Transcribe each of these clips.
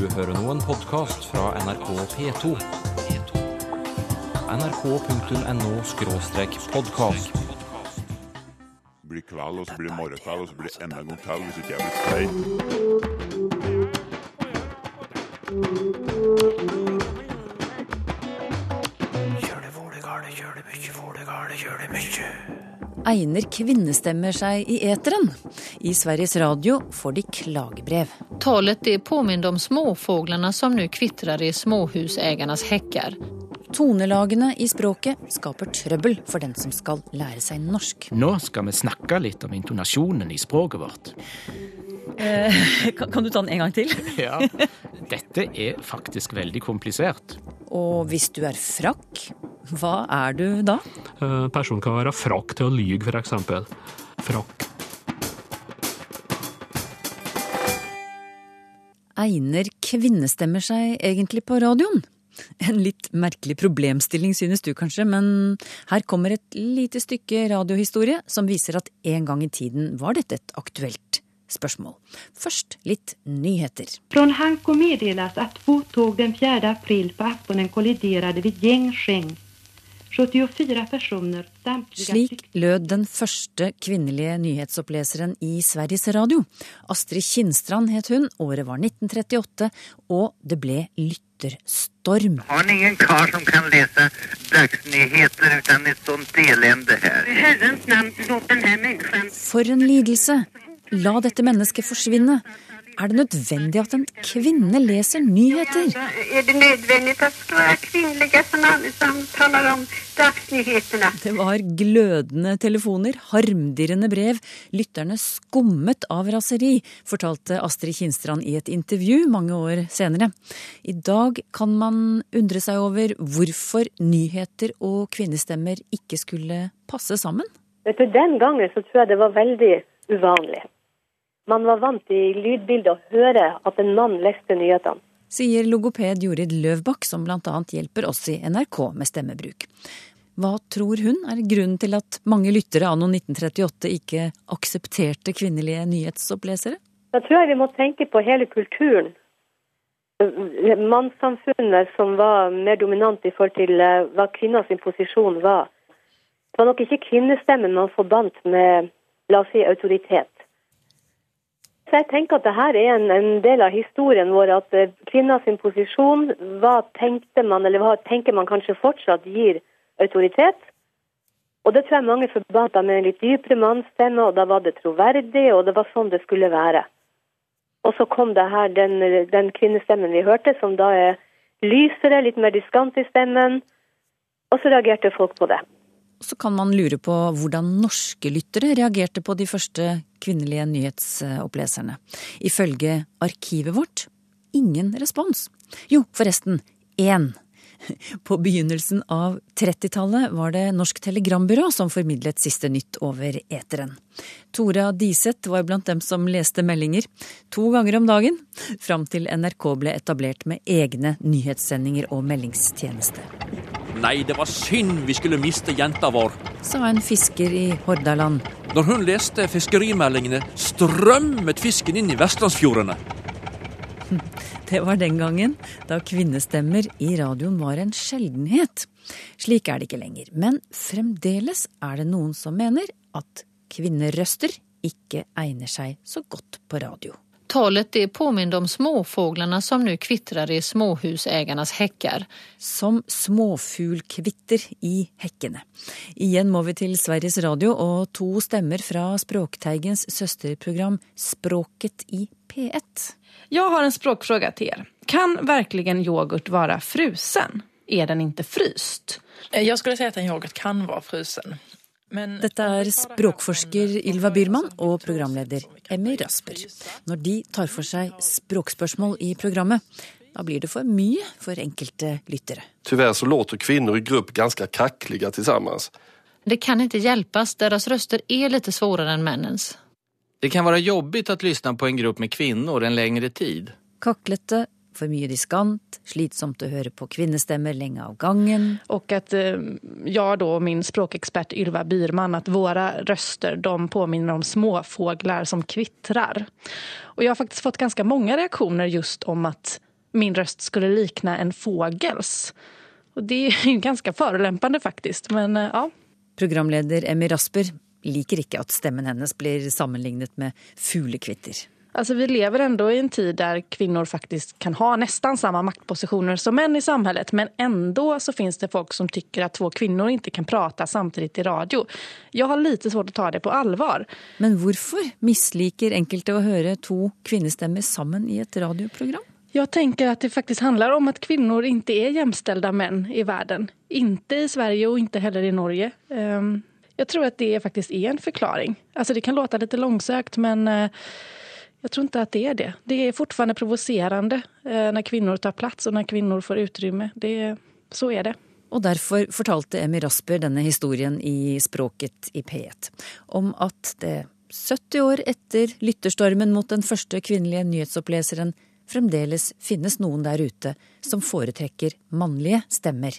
Du hører nå en podkast fra NRK P2. nrk.no-podkast. blir kveld, og så blir det morgenkveld, og så blir det enda en gang til hvis ikke jeg blir stein. Einer kvinnestemmer seg i eteren. I Sveriges Radio får de klagebrev. Talet är påminner om småfåglarna som nu kvittrar i småhusägarnas häckar. Tonelagene i språket skaper trøbbel for den som skal lære seg norsk. Nå skal vi snakke litt om intonasjonen i språket vårt. Kan, du ta den en gang til? Ja, Dette er faktisk veldig komplisert. Og hvis du er frakk, hva er du da? Eh, Personen kan være frakk til å lyge, eksempel. Frakk. Einer kvinnestemmer seg egentlig på radioen? En litt merkelig problemstilling synes du kanskje, men her kommer et lite stykke radiohistorie som viser at en gang i tiden var dette et aktuelt spørsmål. Først litt nyheter. Från Hanko meddeles at tåg den 4 april på aftonen kolliderade vid Gängsheng. 74 personer, samtliga Slik lød den første kvinnelige nyhetsoppleseren i Sveriges Radio. Astrid Kinnstrand het hun, året var 1938, og det ble lytterstorm. Har ni ingen kar som kan lese dagsnyheter uten et sånt elende människan... For en lidelse! La dette mennesket forsvinne. Er det nødvendig at en kvinne leser nyheter? Er det nødvendig at det ska vara kvinnliga som, taler om dagsnyhetene? Det var glødende telefoner, harmdirrende brev, lytterne skummet av raseri, fortalte Astrid Kinstrand i et intervju mange år senere. I dag kan man undre seg over hvorfor nyheter og kvinnestemmer ikke skulle passe sammen. Vet du, Den gangen så tror jeg det var veldig uvanlig. Man var vant i lydbildet å høre at en mann leste nyhetene. Sier logoped Jorid Løvbakk, som bl.a. hjelper oss i NRK med stemmebruk. Hva tror hun er grunnen til at mange lyttere anno 1938 ikke aksepterte kvinnelige nyhetsopplesere? Da tror jeg vi må tenke på hele kulturen. Mannssamfunnet som var mer dominant i forhold til eh, hva kvinners posisjon var. Det var nok ikke kvinnestemmen man forbandt med la oss si, autoritet. Så jeg tenker at dette er en, en del av historien vår, at eh, kvinners posisjon, hva tenkte man, eller hva tenker man kanskje fortsatt gir autoritet? Og det tror jeg mange forbandt med en litt dypere mannsstemme, og da var det troverdig, og det var sånn det skulle være. Og så kom det her den, den kvinnestemmen vi hørte, som da er lysere, litt mer diskant i stemmen, og så reagerte folk på det. Så kan man lure på hvordan norske lyttere reagerte på de første kvinnelige nyhetsoppleserne. Ifølge arkivet vårt ingen respons. Jo, forresten, én. På begynnelsen av 30-tallet var det Norsk Telegrambyrå som formidlet siste nytt over eteren. Tora Diseth var blant dem som leste meldinger to ganger om dagen, fram til NRK ble etablert med egne nyhetssendinger og meldingstjeneste. Nei, det var synd vi skulle miste jenta vår. Sa en fisker i Hordaland. Når hun leste fiskerimeldingene, strømmet fisken inn i vestlandsfjordene. Det var den gangen da kvinnestemmer i radioen var en sjeldenhet. Slik er det ikke lenger, men fremdeles er det noen som mener at kvinnerøster ikke egner seg så godt på radio. Talet det påminner om småfåglarna som nu kvittrar i småhusägarnas häckar. Som småfuglkvitter i hekkene. Igjen må vi til Sveriges Radio og to stemmer fra Språkteigens søsterprogram Språket i P1. Jeg har en språkfråga til dere. Kan verkligen yoghurt være frusen? Er den ikke fryst? Jeg skulle si at en yoghurt kan være frusen. Men Dette er språkforsker Ylva Byrman og programleder Emmy Rasper. Når de tar for seg språkspørsmål i programmet, da blir det for mye for enkelte lyttere. Tyvärr så låter kvinner i grupp ganske kaklige sammen. Det kan ikke hjelpes, deres røster er litt vanskeligere enn mennens. Det kan være jobbigt å høre på en gruppe med kvinner en lengre tid. Kaklete, for mye diskant, slitsomt å høre på kvinnestemmer lenge av gangen. Og at jeg og då min språkekspert Ylva Byrman, at våre røster de påminner om småfåglar som kvittrar. Og jeg har faktisk fått ganske mange reaksjoner just om at min røst skulle likne en fågels. Og det er ganske ganska faktisk. faktiskt, men eh, ja. Programleder Emmy Rasper liker ikke at stemmen hennes blir sammenlignet med fuglekvitter. Alltså vi lever ändå i en tid der kvinner faktisk kan ha nesten samme maktposisjoner som menn i samfunnet, Men ändå så finns det folk som tycker at to kvinner ikke kan prate samtidig i radio. Jeg har lite svårt å ta det på allvar. Men hvorfor misliker enkelte å høre to kvinnestemmer sammen i et radioprogram? Jeg tenker at det faktisk handler om at kvinner ikke er jämställda menn i verden. Inte i Sverige og ikke heller i Norge. Jeg tror at det faktisk er en forklaring. Alltså det kan låte litt langsøkt, men eh, jag tror ikke at det er det. Det er fortfarande provocerande når kvinner tar plats og når kvinnor får utrymme. Det, så er det. Og derfor fortalte Emmy Rasper denne historien i Språket i P1. Om at det 70 år etter lytterstormen mot den første kvinnelige nyhetsoppleseren fremdeles finnes noen der ute som foretrekker mannlige stemmer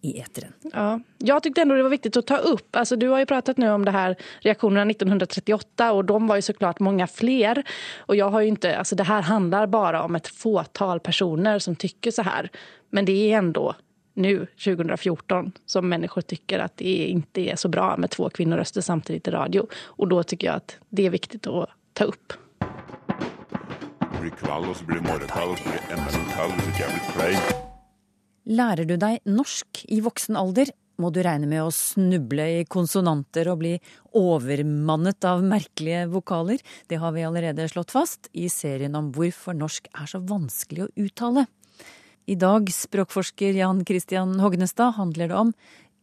i eteren. Ja, jag tyckte ändå det var viktigt att ta upp. Alltså, du har ju pratat nu om det här reaktionerna 1938 och de var ju såklart många fler. Och jag har ju inte, alltså, det här handlar bara om ett fåtal personer som tycker så här. Men det är ändå nu, 2014, som människor tycker att det inte är så bra med två kvinnoröster samtidigt i radio. Och då tycker jag att det är viktigt att ta upp. Det blir kveld, og så blir det morgenkveld, og så blir det enda en kveld så blir det blir klein. Lærer du deg norsk i voksen alder, må du regne med å snuble i konsonanter og bli overmannet av merkelige vokaler. Det har vi allerede slått fast i serien om hvorfor norsk er så vanskelig å uttale. I dag, språkforsker Jan Christian Hognestad, handler det om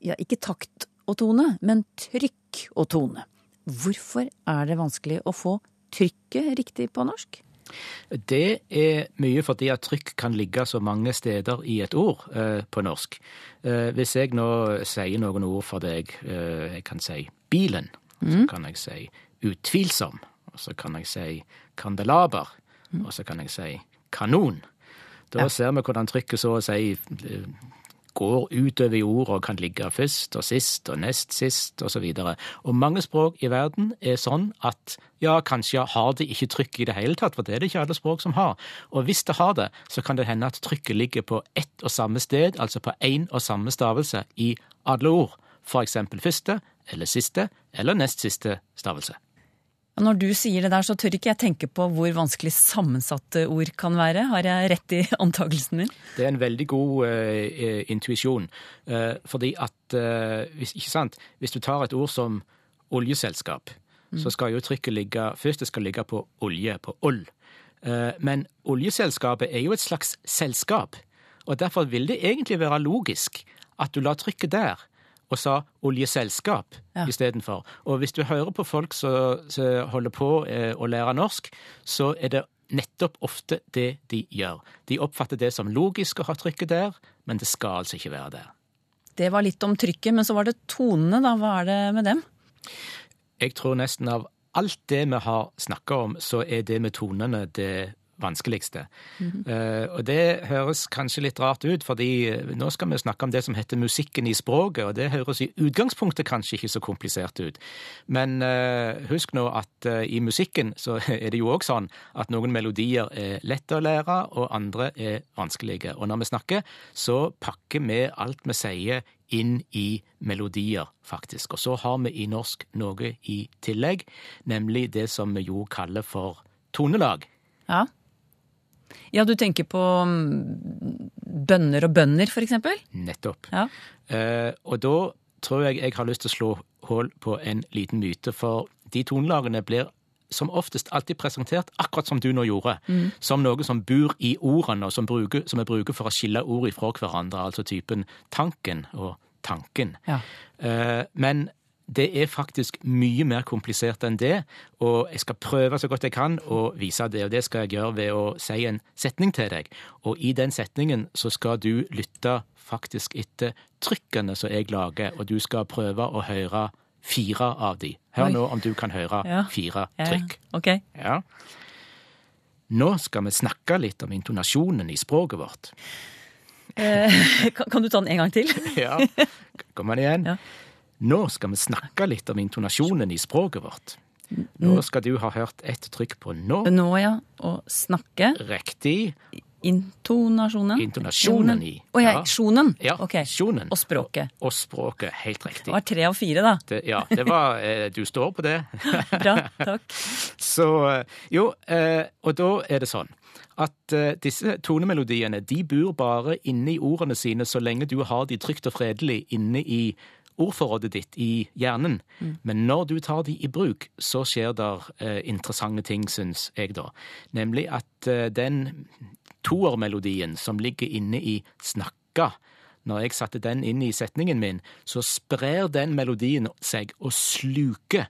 ja, ikke takt og tone, men trykk og tone. Hvorfor er det vanskelig å få trykket riktig på norsk? Det er mye fordi at trykk kan ligge så mange steder i et ord eh, på norsk. Eh, hvis jeg nå sier noen ord for deg, eh, jeg kan si bilen, mm. så kan jeg si utvilsom, og så kan jeg si kandelaber, og så kan jeg si kanon. Da ser vi hvordan trykket så å si eh, går utover i ordet og kan ligge først og sist og nest sist osv. Og, og mange språk i verden er sånn at ja, kanskje har det ikke trykk i det hele tatt, for det er det ikke alle språk som har. Og hvis det har det, så kan det hende at trykket ligger på ett og samme sted, altså på én og samme stavelse i alle ord. For eksempel første eller siste eller nest siste stavelse. Og Når du sier det der, så tør ikke jeg tenke på hvor vanskelig sammensatte ord kan være. Har jeg rett i antakelsen min? Det er en veldig god uh, intuisjon. Uh, fordi at uh, hvis, Ikke sant? Hvis du tar et ord som oljeselskap, så skal jo trykket ligge Først det skal ligge på olje, på oll. Men oljeselskapet er jo et slags selskap. Og derfor vil det egentlig være logisk at du lar trykket der og sa oljeselskap Ja. istedenfor. Og hvis du hører på folk som holder på eh, å lære norsk, så er det nettopp ofte det de gjør. De oppfatter det som logisk å ha trykket der, men det skal altså ikke være der. Det var litt om trykket, men så var det tonene, da. Hva er det med dem? Jeg tror nesten av alt det vi har snakka om, så er det med tonene det vanskeligste. Eh, og det høres kanskje litt rart ut, fordi eh, nå skal vi snakke om det som heter musikken i språket, og det høres i utgangspunktet kanskje ikke så komplisert ut. Men uh, husk nå at uh, i musikken så er det jo òg sånn at noen melodier er lette å lære, og andre er vanskelige. Og når vi snakker, så pakker vi alt vi sier inn i melodier, faktisk. Og så har vi i norsk noe i tillegg, nemlig det som vi jo kaller for tonelag. Ja. Ja, du tenker på mm, bønner og bønder, eksempel? Nettopp. Ja. Eh, og da tror jeg jeg har lyst til å slå hull på en liten myte, for de tonelagene blir som oftest alltid presentert akkurat som du nå gjorde, Mm. som noe som bor i ordene, og som, bruker, som jeg bruker for å skille ord ifra hverandre, altså typen tanken og tanken. Ja. Eh, men det er faktisk mye mer komplisert enn det, og jeg skal prøve så godt jeg kan å vise det, og det skal jeg gjøre ved å si en setning til deg. Og i den setningen så skal du lytte faktisk etter trykkene som jeg lager, og du skal prøve å høre fire av de. Hør Oi. nå om du kan høre Ja. fire Ja, trykk. Ok. Ja. Nå skal vi snakke litt om intonasjonen i språket vårt. Eh, kan, kan du ta den en gang til? Ja, kommer den igjen? Ja. Nå skal vi snakke litt om intonasjonen i språket vårt. Nå skal du ha hørt ett trykk på nå. Nå, ja. Og snakke. Riktig. Intonasjonen? Intonasjonen i. Å ja, Ja. sjonen? Ja, okay. sjonen. Og språket. Og språket, helt riktig. Det var tre av fire, da. Det, ja, det var eh, Du står på det. Bra, takk. Så eh, jo, eh, og da er det sånn at disse tonemelodiene de bor bare inne i ordene sine så lenge du har de trygt og fredelig inne i ordforrådet ditt i hjernen. Men når du tar de i bruk, så skjer der eh, interessante ting, syns jeg da. Nemlig at eh, den toermelodien som ligger inne i snakka, når jeg satte den inn i setningen min, så sprer den melodien seg og sluker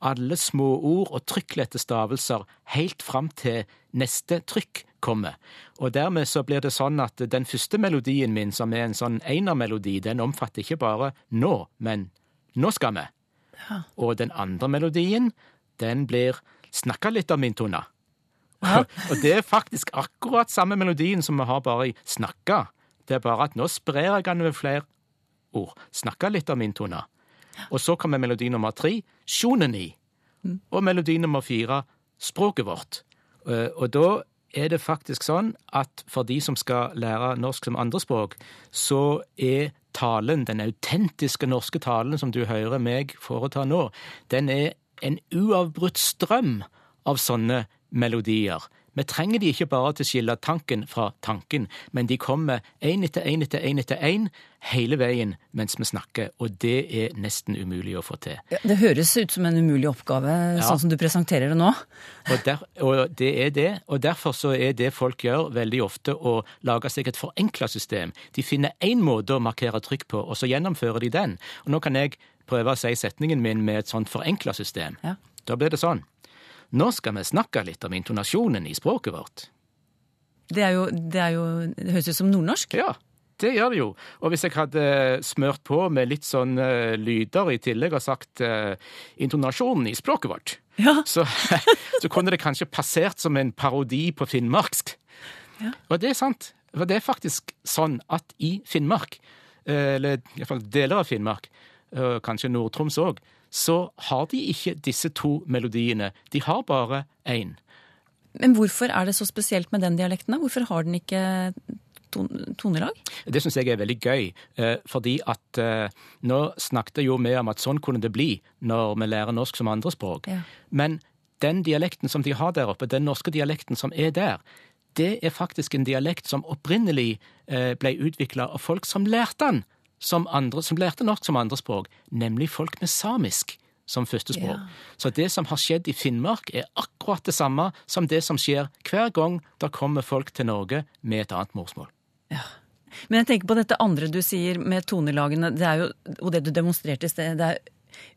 alle småord og trykklette stavelser helt fram til neste trykk kommer. Og dermed så blir det sånn at den første melodien min, som er en sånn enermelodi, den omfatter ikke bare nå, men nå skal vi. Og den andre melodien, den blir snakka litt om min tone. og det er faktisk akkurat samme melodien som vi har bare i snakka. Det er bare at nå sprer jeg den med flere ord. Snakka litt om min tone. Og så kommer melodi nummer tre, sjonen i. Og melodi nummer fire, språket vårt. Eh, Og da er det faktisk sånn at for de som skal lære norsk som andrespråk, så er talen, den autentiske norske talen som du hører meg foreta nå, den er en uavbrutt strøm av sånne melodier. Vi trenger de ikke bare til å skille tanken fra tanken, men de kommer én etter én etter én etter én hele veien mens vi snakker, og det er nesten umulig å få til. Ja, det høres ut som en umulig oppgave, Ja. sånn som du presenterer det nå. Og, der, og det er det, og derfor så er det folk gjør veldig ofte å lage seg et forenkla system. De finner én måte å markere trykk på, og så gjennomfører de den. Og nå kan jeg prøve å si setningen min med et sånt forenkla system. Ja. Da blir det sånn. Nå skal vi snakke litt om intonasjonen i språket vårt. Det, jo, det, jo, det høres ut som nordnorsk. Ja, det gjør det jo. Og hvis jeg hadde smørt på med litt sånn uh, lyder i tillegg og sagt uh, intonasjonen i språket vårt, så, så kunne det kanskje passert som en parodi på finnmarksk. Og det er sant. For det er faktisk sånn at i Finnmark, eh, eller iallfall deler av Finnmark, kanskje Nord-Troms òg, så har de ikke disse to melodiene. De har bare én. Men hvorfor er det så spesielt med den dialekten? Hvorfor har den ikke tonelag? Det syns jeg er veldig gøy, eh, fordi at eh, nå snakket jo vi om at sånn kunne det bli når vi lærer norsk som andrespråk. Ja. Men den dialekten som de har der oppe, den norske dialekten som er der, det er faktisk en dialekt som opprinnelig eh, ble utvikla av folk som lærte den som, andre, som lærte norsk som andrespråk, nemlig folk med samisk som førstespråk. Ja. Så det som har skjedd i Finnmark, er akkurat det samme som det som skjer hver gang det kommer folk til Norge med et annet morsmål. Men jeg tenker på dette andre du sier med tonelagene, det er jo, og det du demonstrerte i sted. det er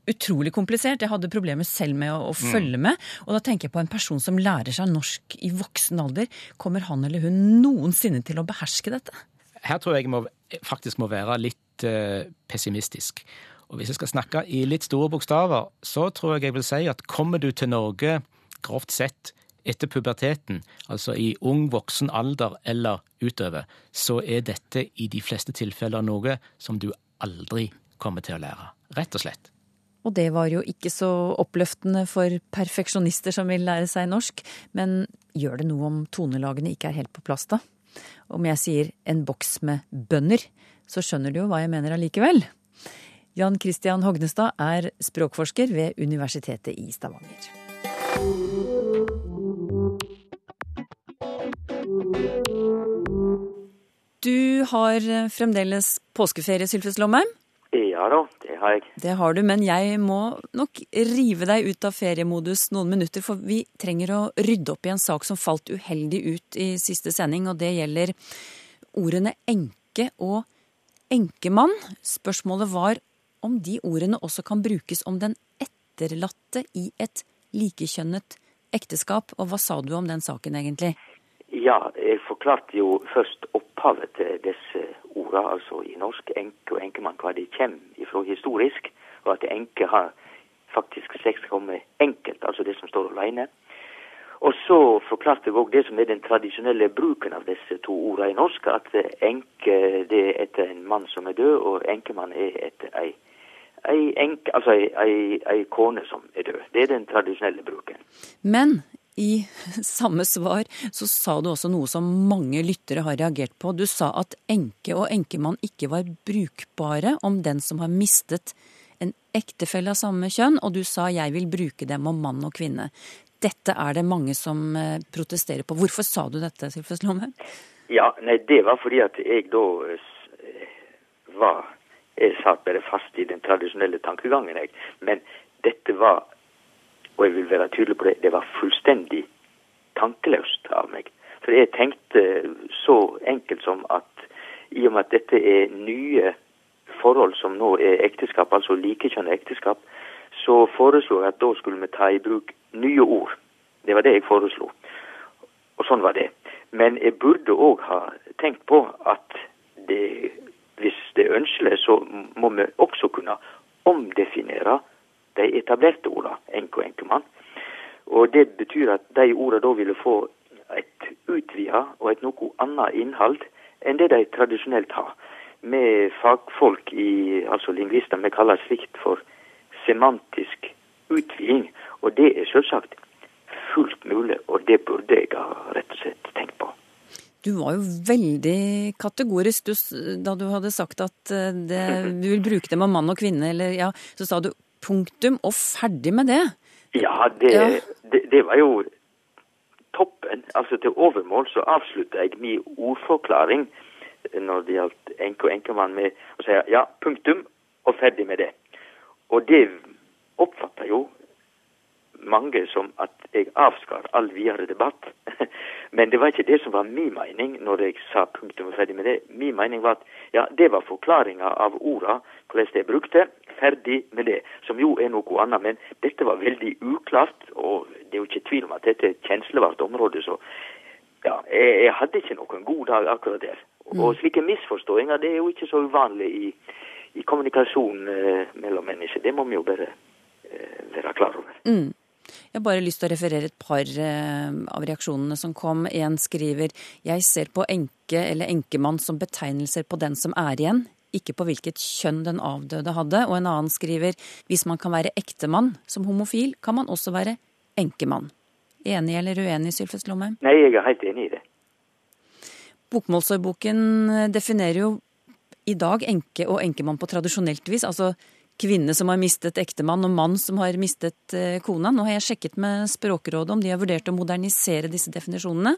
utrolig komplisert. Jeg hadde problemer selv med å, å Mm. følge med. Og da tenker jeg på en person som lærer seg norsk i voksen alder. Kommer han eller hun noensinne til å beherske dette? Her tror jeg jeg må, faktisk må være litt eh, pessimistisk. Og hvis jeg skal snakke i litt store bokstaver, så tror jeg jeg vil si at kommer du til Norge grovt sett etter puberteten, altså i ung voksen alder eller utover, så er dette i de fleste tilfeller noe som du aldri kommer til å lære. Rett og slett. Og det var jo ikke så oppløftende for perfeksjonister som vil lære seg norsk. Men gjør det noe om tonelagene ikke er helt på plass, da? Om jeg sier en boks med bønner, så skjønner du jo hva jeg mener allikevel. Jan Christian Hognestad er språkforsker ved Universitetet i Stavanger. Du har fremdeles påskeferie, Sylfes Lomheim? Ja da, har jeg. Det har du, men jeg må nok rive deg ut av feriemodus noen minutter, for vi trenger å rydde opp i en sak som falt uheldig ut i siste sending, og det gjelder ordene enke og enkemann. Spørsmålet var om de ordene også kan brukes om den etterlatte i et likekjønnet ekteskap, og hva sa du om den saken egentlig? Ja, jeg forklarte jo først opphavet til disse orda, altså i norsk enke og enkemann, hva de kommer ifra historisk, og at enke har faktisk sex kommer enkelt, altså det som står alene. Og så forklarte jeg òg det som er den tradisjonelle bruken av disse to ordene i norsk, at enke det er etter en mann som er død, og enkemann er etter ei, ei enke, altså ei, ei, ei kone som er død. Det er den tradisjonelle bruken. Men I samme svar så sa du også noe som mange lyttere har reagert på. Du sa at enke og enkemann ikke var brukbare om den som har mistet en ektefelle av samme kjønn, og du sa 'jeg vil bruke dem om mann og kvinne'. Dette er det mange som eh, protesterer på. Hvorfor sa du dette, Sylfes Lomme? Ja, nei, det var fordi at jeg da eh, var Jeg satt bare fast i den tradisjonelle tankegangen, jeg. Men dette var, og jeg vil være tydelig på det, det var fullstendig tankeløst av meg. For jeg tenkte så enkelt som at i og med at dette er nye forhold som nå er ekteskap, altså likekjønnet ekteskap, så foreslo jeg at da skulle vi ta i bruk nye ord. Det var det jeg foreslo. Og sånn var det. Men jeg burde òg ha tenkt på at det, hvis det er ønskelig, så må vi også kunne omdefinere de etablerte ordene enke og enkemann. Og det betyr at de ordene da ville få et utvida og et noe annet innhold enn det de tradisjonelt har. Med fagfolk i, altså lingvister, vi kaller slikt for semantisk utviding. Og det er selvsagt fullt mulig, og det burde jeg ha rett og slett tenkt på. Du var jo veldig kategorisk du, da du hadde sagt at eh, det, du vil bruke dem om mann og kvinne, eller ja, så sa du punktum og ferdig med det. Ja, det, ja. det, det var jo toppen. Altså til overmål så avslutta jeg min ordforklaring når det gjaldt enke og enkemann med å si ja, punktum og ferdig med det. Og det oppfatter jo mange som at jeg avskar all videre debatt. Men det var ikke det som var min mening når jeg sa punktum og ferdig med det. Min mening var at ja, det var forklaringa av orda, hvordan de brukte. Ferdig med det. Som jo er noe annet. Men dette var veldig uklart, og det er jo ikke tvil om at dette er et kjenslevart område. Så ja, jeg, jeg hadde ikke noen god dag akkurat der. Og slike misforståinger det er jo ikke så uvanlig i, i kommunikasjon eh, mellom mennesker. Det må vi jo bare eh, være klar over. Mm. Jeg har bare lyst til å referere et par eh, av reaksjonene som kom. En skriver jeg ser på enke eller enkemann som betegnelser på den som er igjen, ikke på hvilket kjønn den avdøde hadde. Og en annen skriver hvis man kan være ektemann som homofil, kan man også være enkemann. Enig eller uenig, Sylfest Lomheim? Nei, jeg er helt enig i det. Bokmålsordboken definerer jo i dag enke og enkemann på tradisjonelt vis. Altså kvinne som har mistet ektemann, og mann som har mistet kona. Nå har jeg sjekket med Språkrådet om de har vurdert å modernisere disse definisjonene.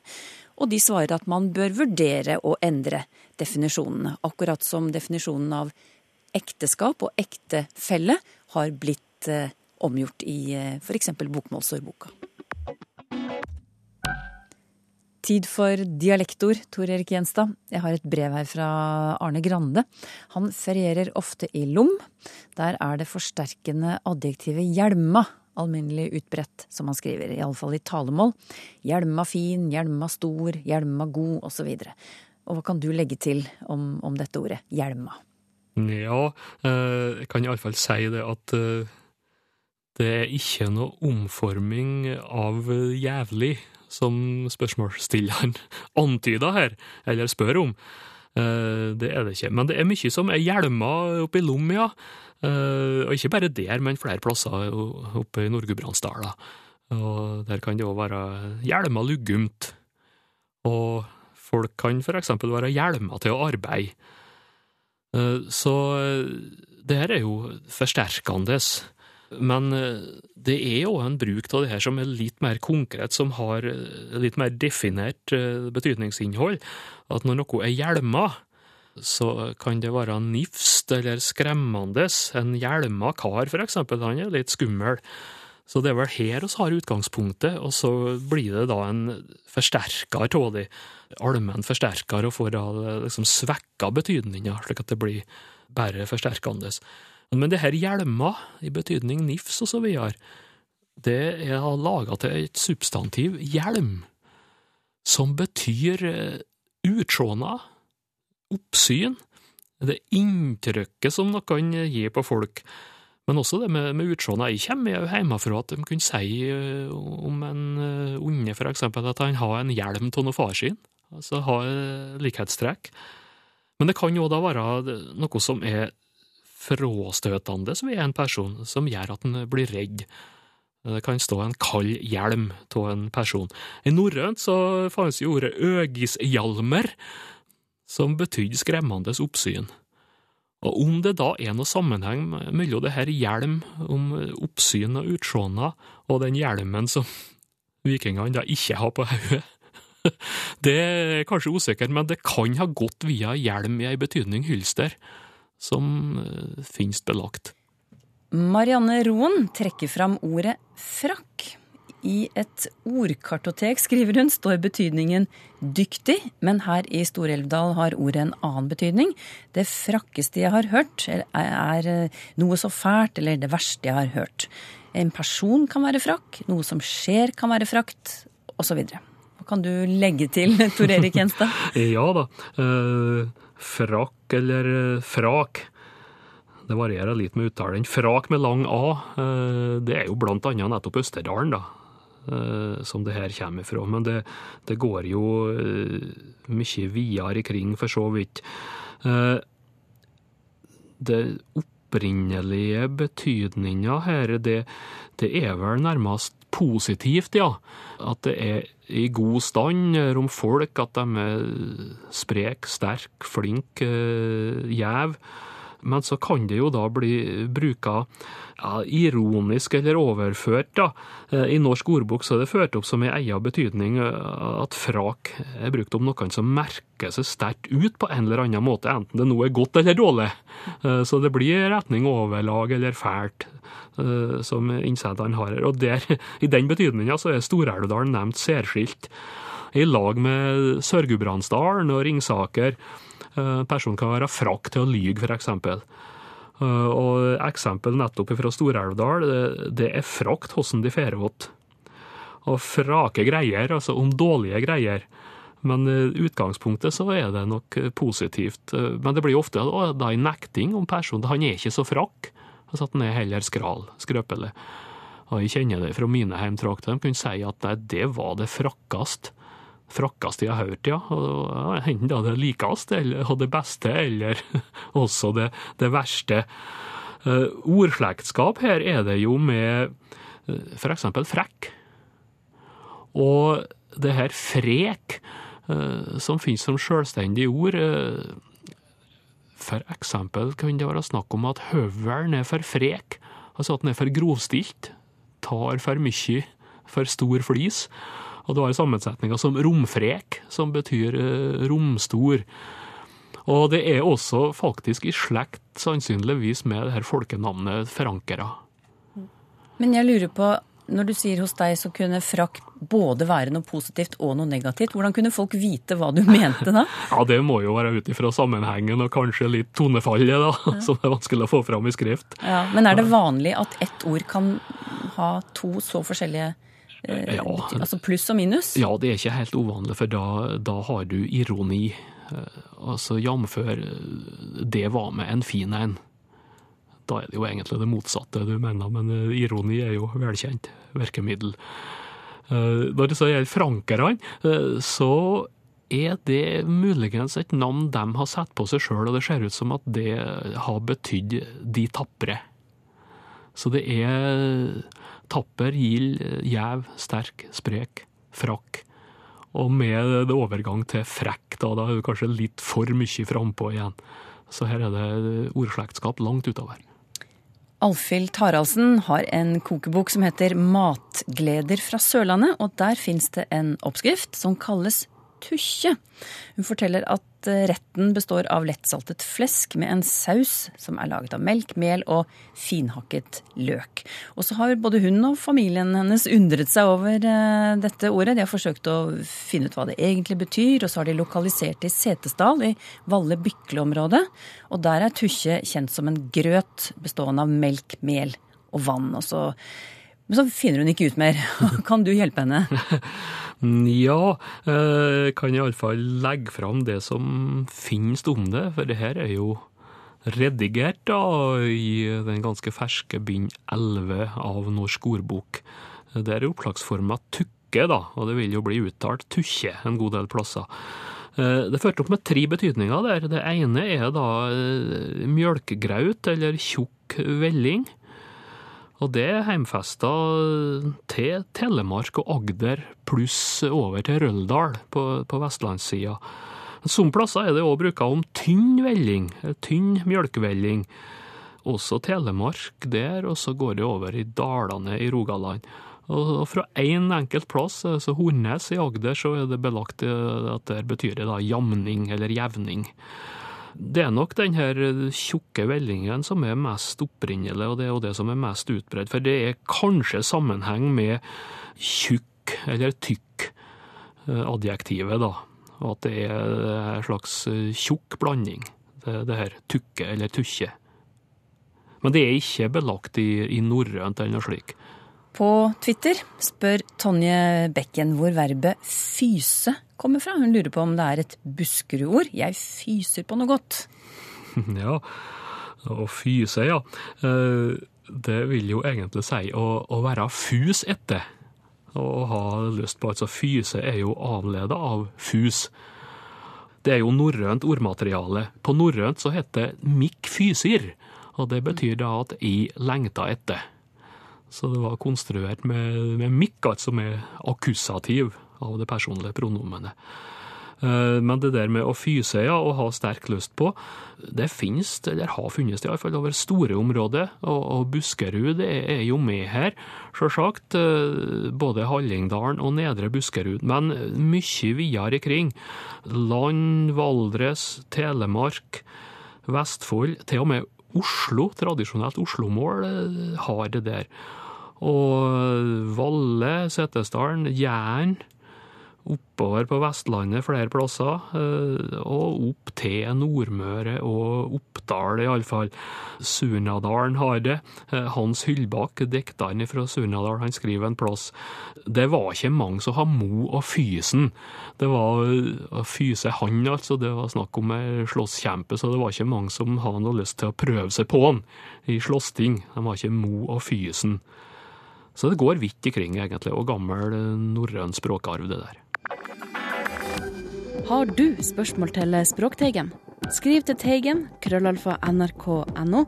Og de svarer at man bør vurdere å endre definisjonene. Akkurat som definisjonen av ekteskap og ektefelle har blitt omgjort i f.eks. bokmålsordboka. Tid for dialektord, Tor Erik Gjenstad. Jeg har et brev her fra Arne Grande. Han ferierer ofte i Lom. Der er det forsterkende adjektivet hjelma alminnelig utbredt, som han skriver, iallfall i talemål. Hjelma fin, hjelma stor, hjelma god, osv. Og hva kan du legge til om, om dette ordet, hjelma? Ja, jeg kan iallfall si det at det er ikke noe omforming av jævlig som spørsmålsstilleren antyder her, eller spør om. Det er det ikke. Men det er mye som er hjelma oppe i Lom, ja. Og ikke bare der, men flere plasser oppe i Nord-Gudbrandsdala. Og der kan det òg være hjelma luggumt. Og folk kan for eksempel være hjelma til å arbeide. Så det her er jo forsterkende. Men det er jo en bruk av det her som er litt mer konkret, som har litt mer definert betydningsinnhold. At når noe er hjelma, så kan det være nifst eller skremmende. En hjelma kar, for eksempel, han er litt skummel. Så det er vel her vi har utgangspunktet, og så blir det da en forsterker av det. Allmenn forsterker, og får da liksom svekka betydninga, slik at det blir bare forsterkende. Men det her hjelma, i betydning nifs og så videre, det er laga til et substantiv hjelm, som betyr utsjåna, oppsyn, det inntrykket som noe kan gi på folk. Men også det med, med utsjåna. Jeg kommer jo hjemmefra at de kunne si om en unge, for eksempel, at han har en hjelm av noe far sin, altså ha likhetstrekk. Men det kan jo da være noe som er fråstøtende ved en person, som gjør at en blir redd. Det kan stå en kald hjelm av en person. I norrønt så fantes jo ordet øgishjalmer, som betydde skremmende oppsyn. Og om det da er noe sammenheng mellom det her hjelm om oppsyn og utseende, og den hjelmen som vikingene da ikke har på hodet, det er kanskje usikkert, men det kan ha gått via hjelm i ei betydning hylster, som eh, finnes belagt. Marianne Roen trekker fram ordet frakk. I et ordkartotek, skriver hun, står betydningen dyktig, men her i Stor-Elvdal har ordet en annen betydning. Det frakkeste jeg har hørt, er eh, noe så fælt, eller det verste jeg har hørt. En person kan være frakk, noe som skjer kan være frakt, osv. Hva kan du legge til, Tor Erik Gjenstad? ja da. Eh, frakk eller eh, frak. Det varierer litt med uttalen. Frak med lang A, eh, det er jo blant annet nettopp Østerdalen, da. Eh, som det her kommer fra. Men det, det går jo mye videre kring, for så vidt. Det opprinnelige betydninga her, det, det er vel nærmest positivt, ja. At det er i god stand om folk, at de er sprek, sterk, flink, gjev. Men så kan det jo da bli bruka ja, ironisk eller overført, da. I norsk ordbok så er det ført opp som ei egen betydning at frak er brukt om noen som merker seg sterkt ut på en eller annen måte, enten det nå er godt eller dårlig. Så det blir retning overlag eller fælt som innsenderen har her. Og der, i den betydninga så er Stor-Elvdalen nevnt særskilt. I lag med Sør-Gudbrandsdalen og Ringsaker. Personen kan være frakk til å lyge, for eksempel. Og eksempel nettopp fra Stor-Elvdal, det er frakt hvordan de fer åt. Og frake greier, altså om dårlige greier. Men i utgangspunktet så er det nok positivt. Men det blir ofte da en nekting om personen. Han er ikke så frakk. Altså at han er heller skral, skrøpelig. Og jeg kjenner det fra mine heimtrakter. De kunne si at nei, det var det frakkast. Frakkast jeg har hørt, ja. Enten Enten da det likeste, eller det beste, eller også det, det verste. Uh, ordslektskap her er det jo med uh, for eksempel frekk. Og det her frek, uh, som finnes som selvstendig ord For eksempel kan det være snakk om at høvelen er for frek, altså at den er for grovstilt, tar for mye, for stor flis. Og du har sammensetninger som romfrek, som betyr romstor. Og det er også faktisk i slekt, sannsynligvis, med det her folkenavnet Frankera. Men jeg lurer på, når du sier hos deg så kunne frakk både være noe positivt og noe negativt, hvordan kunne folk vite hva du mente da? ja, det må jo være ut ifra sammenhengen og kanskje litt tonefallet, da, ja. som er vanskelig å få fram i skrift. Ja, Men er det vanlig at ett ord kan ha to så forskjellige ja, altså pluss og minus? Ja, det er ikke helt uvanlig, for da, da har du ironi. Altså jf. det var med en fin en. Da er det jo egentlig det motsatte du mener, men ironi er jo velkjent virkemiddel. Når det så gjelder frankerne, så er det muligens et navn de har satt på seg sjøl, og det ser ut som at det har betydd de tapre. Så det er tapper, gild, gjev, sterk, sprek, frakk. Og med det overgang til frekk, da, da er det kanskje litt for mye frampå igjen. Så her er det ordslektskap langt utover. Alfhild Taraldsen har en kokebok som heter Matgleder fra Sørlandet, og der fins det en oppskrift som kalles tukkje. Hun forteller at retten består av lettsaltet flesk med en saus som er laget av melk, mel og finhakket løk. Og så har både hun og familien hennes undret seg over dette ordet. De har forsøkt å finne ut hva det egentlig betyr, og så har de lokalisert det i Setesdal, i Valle-Bykle-området. Og der er Tusje kjent som en grøt bestående av melk, mel og vann. Og så men så finner hun ikke ut mer. Kan du hjelpe henne? Ja, jeg kan iallfall legge fram det som finnes om det, for det her er jo redigert da, i den ganske ferske bind 11 av Norsk ordbok. Det er opplagsforma tukke, da, og det vil jo bli uttalt tukkje en god del plasser. Det førte opp med tre betydninger der. Det ene er da mjølkegraut, eller tjukk velling. Og det er heimfesta til Telemark og Agder, pluss over til Røldal på, på vestlandssida. Som plasser er det òg bruka om tynn velling, tynn mjølkevelling. Også Telemark der, og så går det over i dalene i Rogaland. Og fra én en enkelt plass, altså Hornnes i Agder, så er det belagt at det betyr det da jamning eller jevning. Det er nok den her tjukke vellingen som er mest opprinnelig, og det er jo det som er mest utbredt. For det er kanskje sammenheng med tjukk eller tykk eh, adjektivet, da. Og at det er en slags eh, tjukk blanding. Det, det her tukke eller tukkje. Men det er ikke belagt i, i norrønt eller noe slikt. På Twitter spør Tonje Bekken hvor verbet fyse kommer fra. Hun lurer på om det er et Buskerud-ord. Jeg fyser på noe godt. Ja, å fyse, ja. Eh, det vil jo egentlig si å, å være fus etter. Å ha lyst på altså fyse er jo avleda av fus. Det er jo norrønt ordmateriale. På norrønt så heter det mikk fysir, og det betyr da at jeg lengter etter. Så det var konstruert med, med mikk, altså med akkusativ av det personlige pronomenet. Eh, men det der med å fyse ja, og ha sterk lyst på, det finnes, eller har funnes det iallfall over store områder. Og, og Buskerud er, er jo med her, sjølsagt. Eh, både Hallingdalen og Nedre Buskerud. Men mye videre kring. Land, Valdres, Telemark, Vestfold, til og med Oslo, tradisjonelt Oslo-mål, eh, har det der. Og Valle, Setesdalen, Jæren. Oppover på Vestlandet flere plasser, eh, og opp til Nordmøre og Oppdal iallfall. Surnadalen har det. Eh, Hans Hyllbakk, dikteren fra Surnadal, han skriver en plass Det var ikke mange som har mo og fysen. Det var å fyse han, altså. Det var snakk om ei slåsskjempe, så det var ikke mange som hadde noe lyst til å prøve seg på han i slåssting. De var ikke mo og fysen. Så det går vidt ikring, egentlig, og gammel norrøn språkarv, det der. Har du spørsmål til Språkteigen? Skriv til Teigen, krøllalfa nrk.no,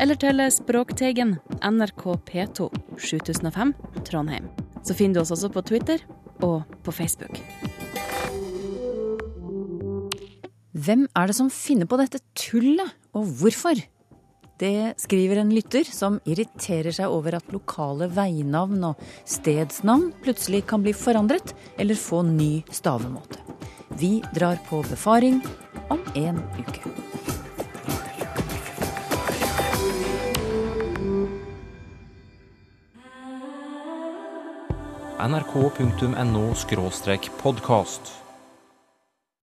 eller til Språkteigen, NRK P2, 7005, Trondheim. Så finner du oss også på Twitter og på Facebook. Hvem er det som finner på dette tullet, og hvorfor? Det skriver en lytter som irriterer seg over at lokale veinavn og stedsnavn plutselig kan bli forandret eller få ny stavemåte. Vi drar på befaring om en uke. nrk.no podkast.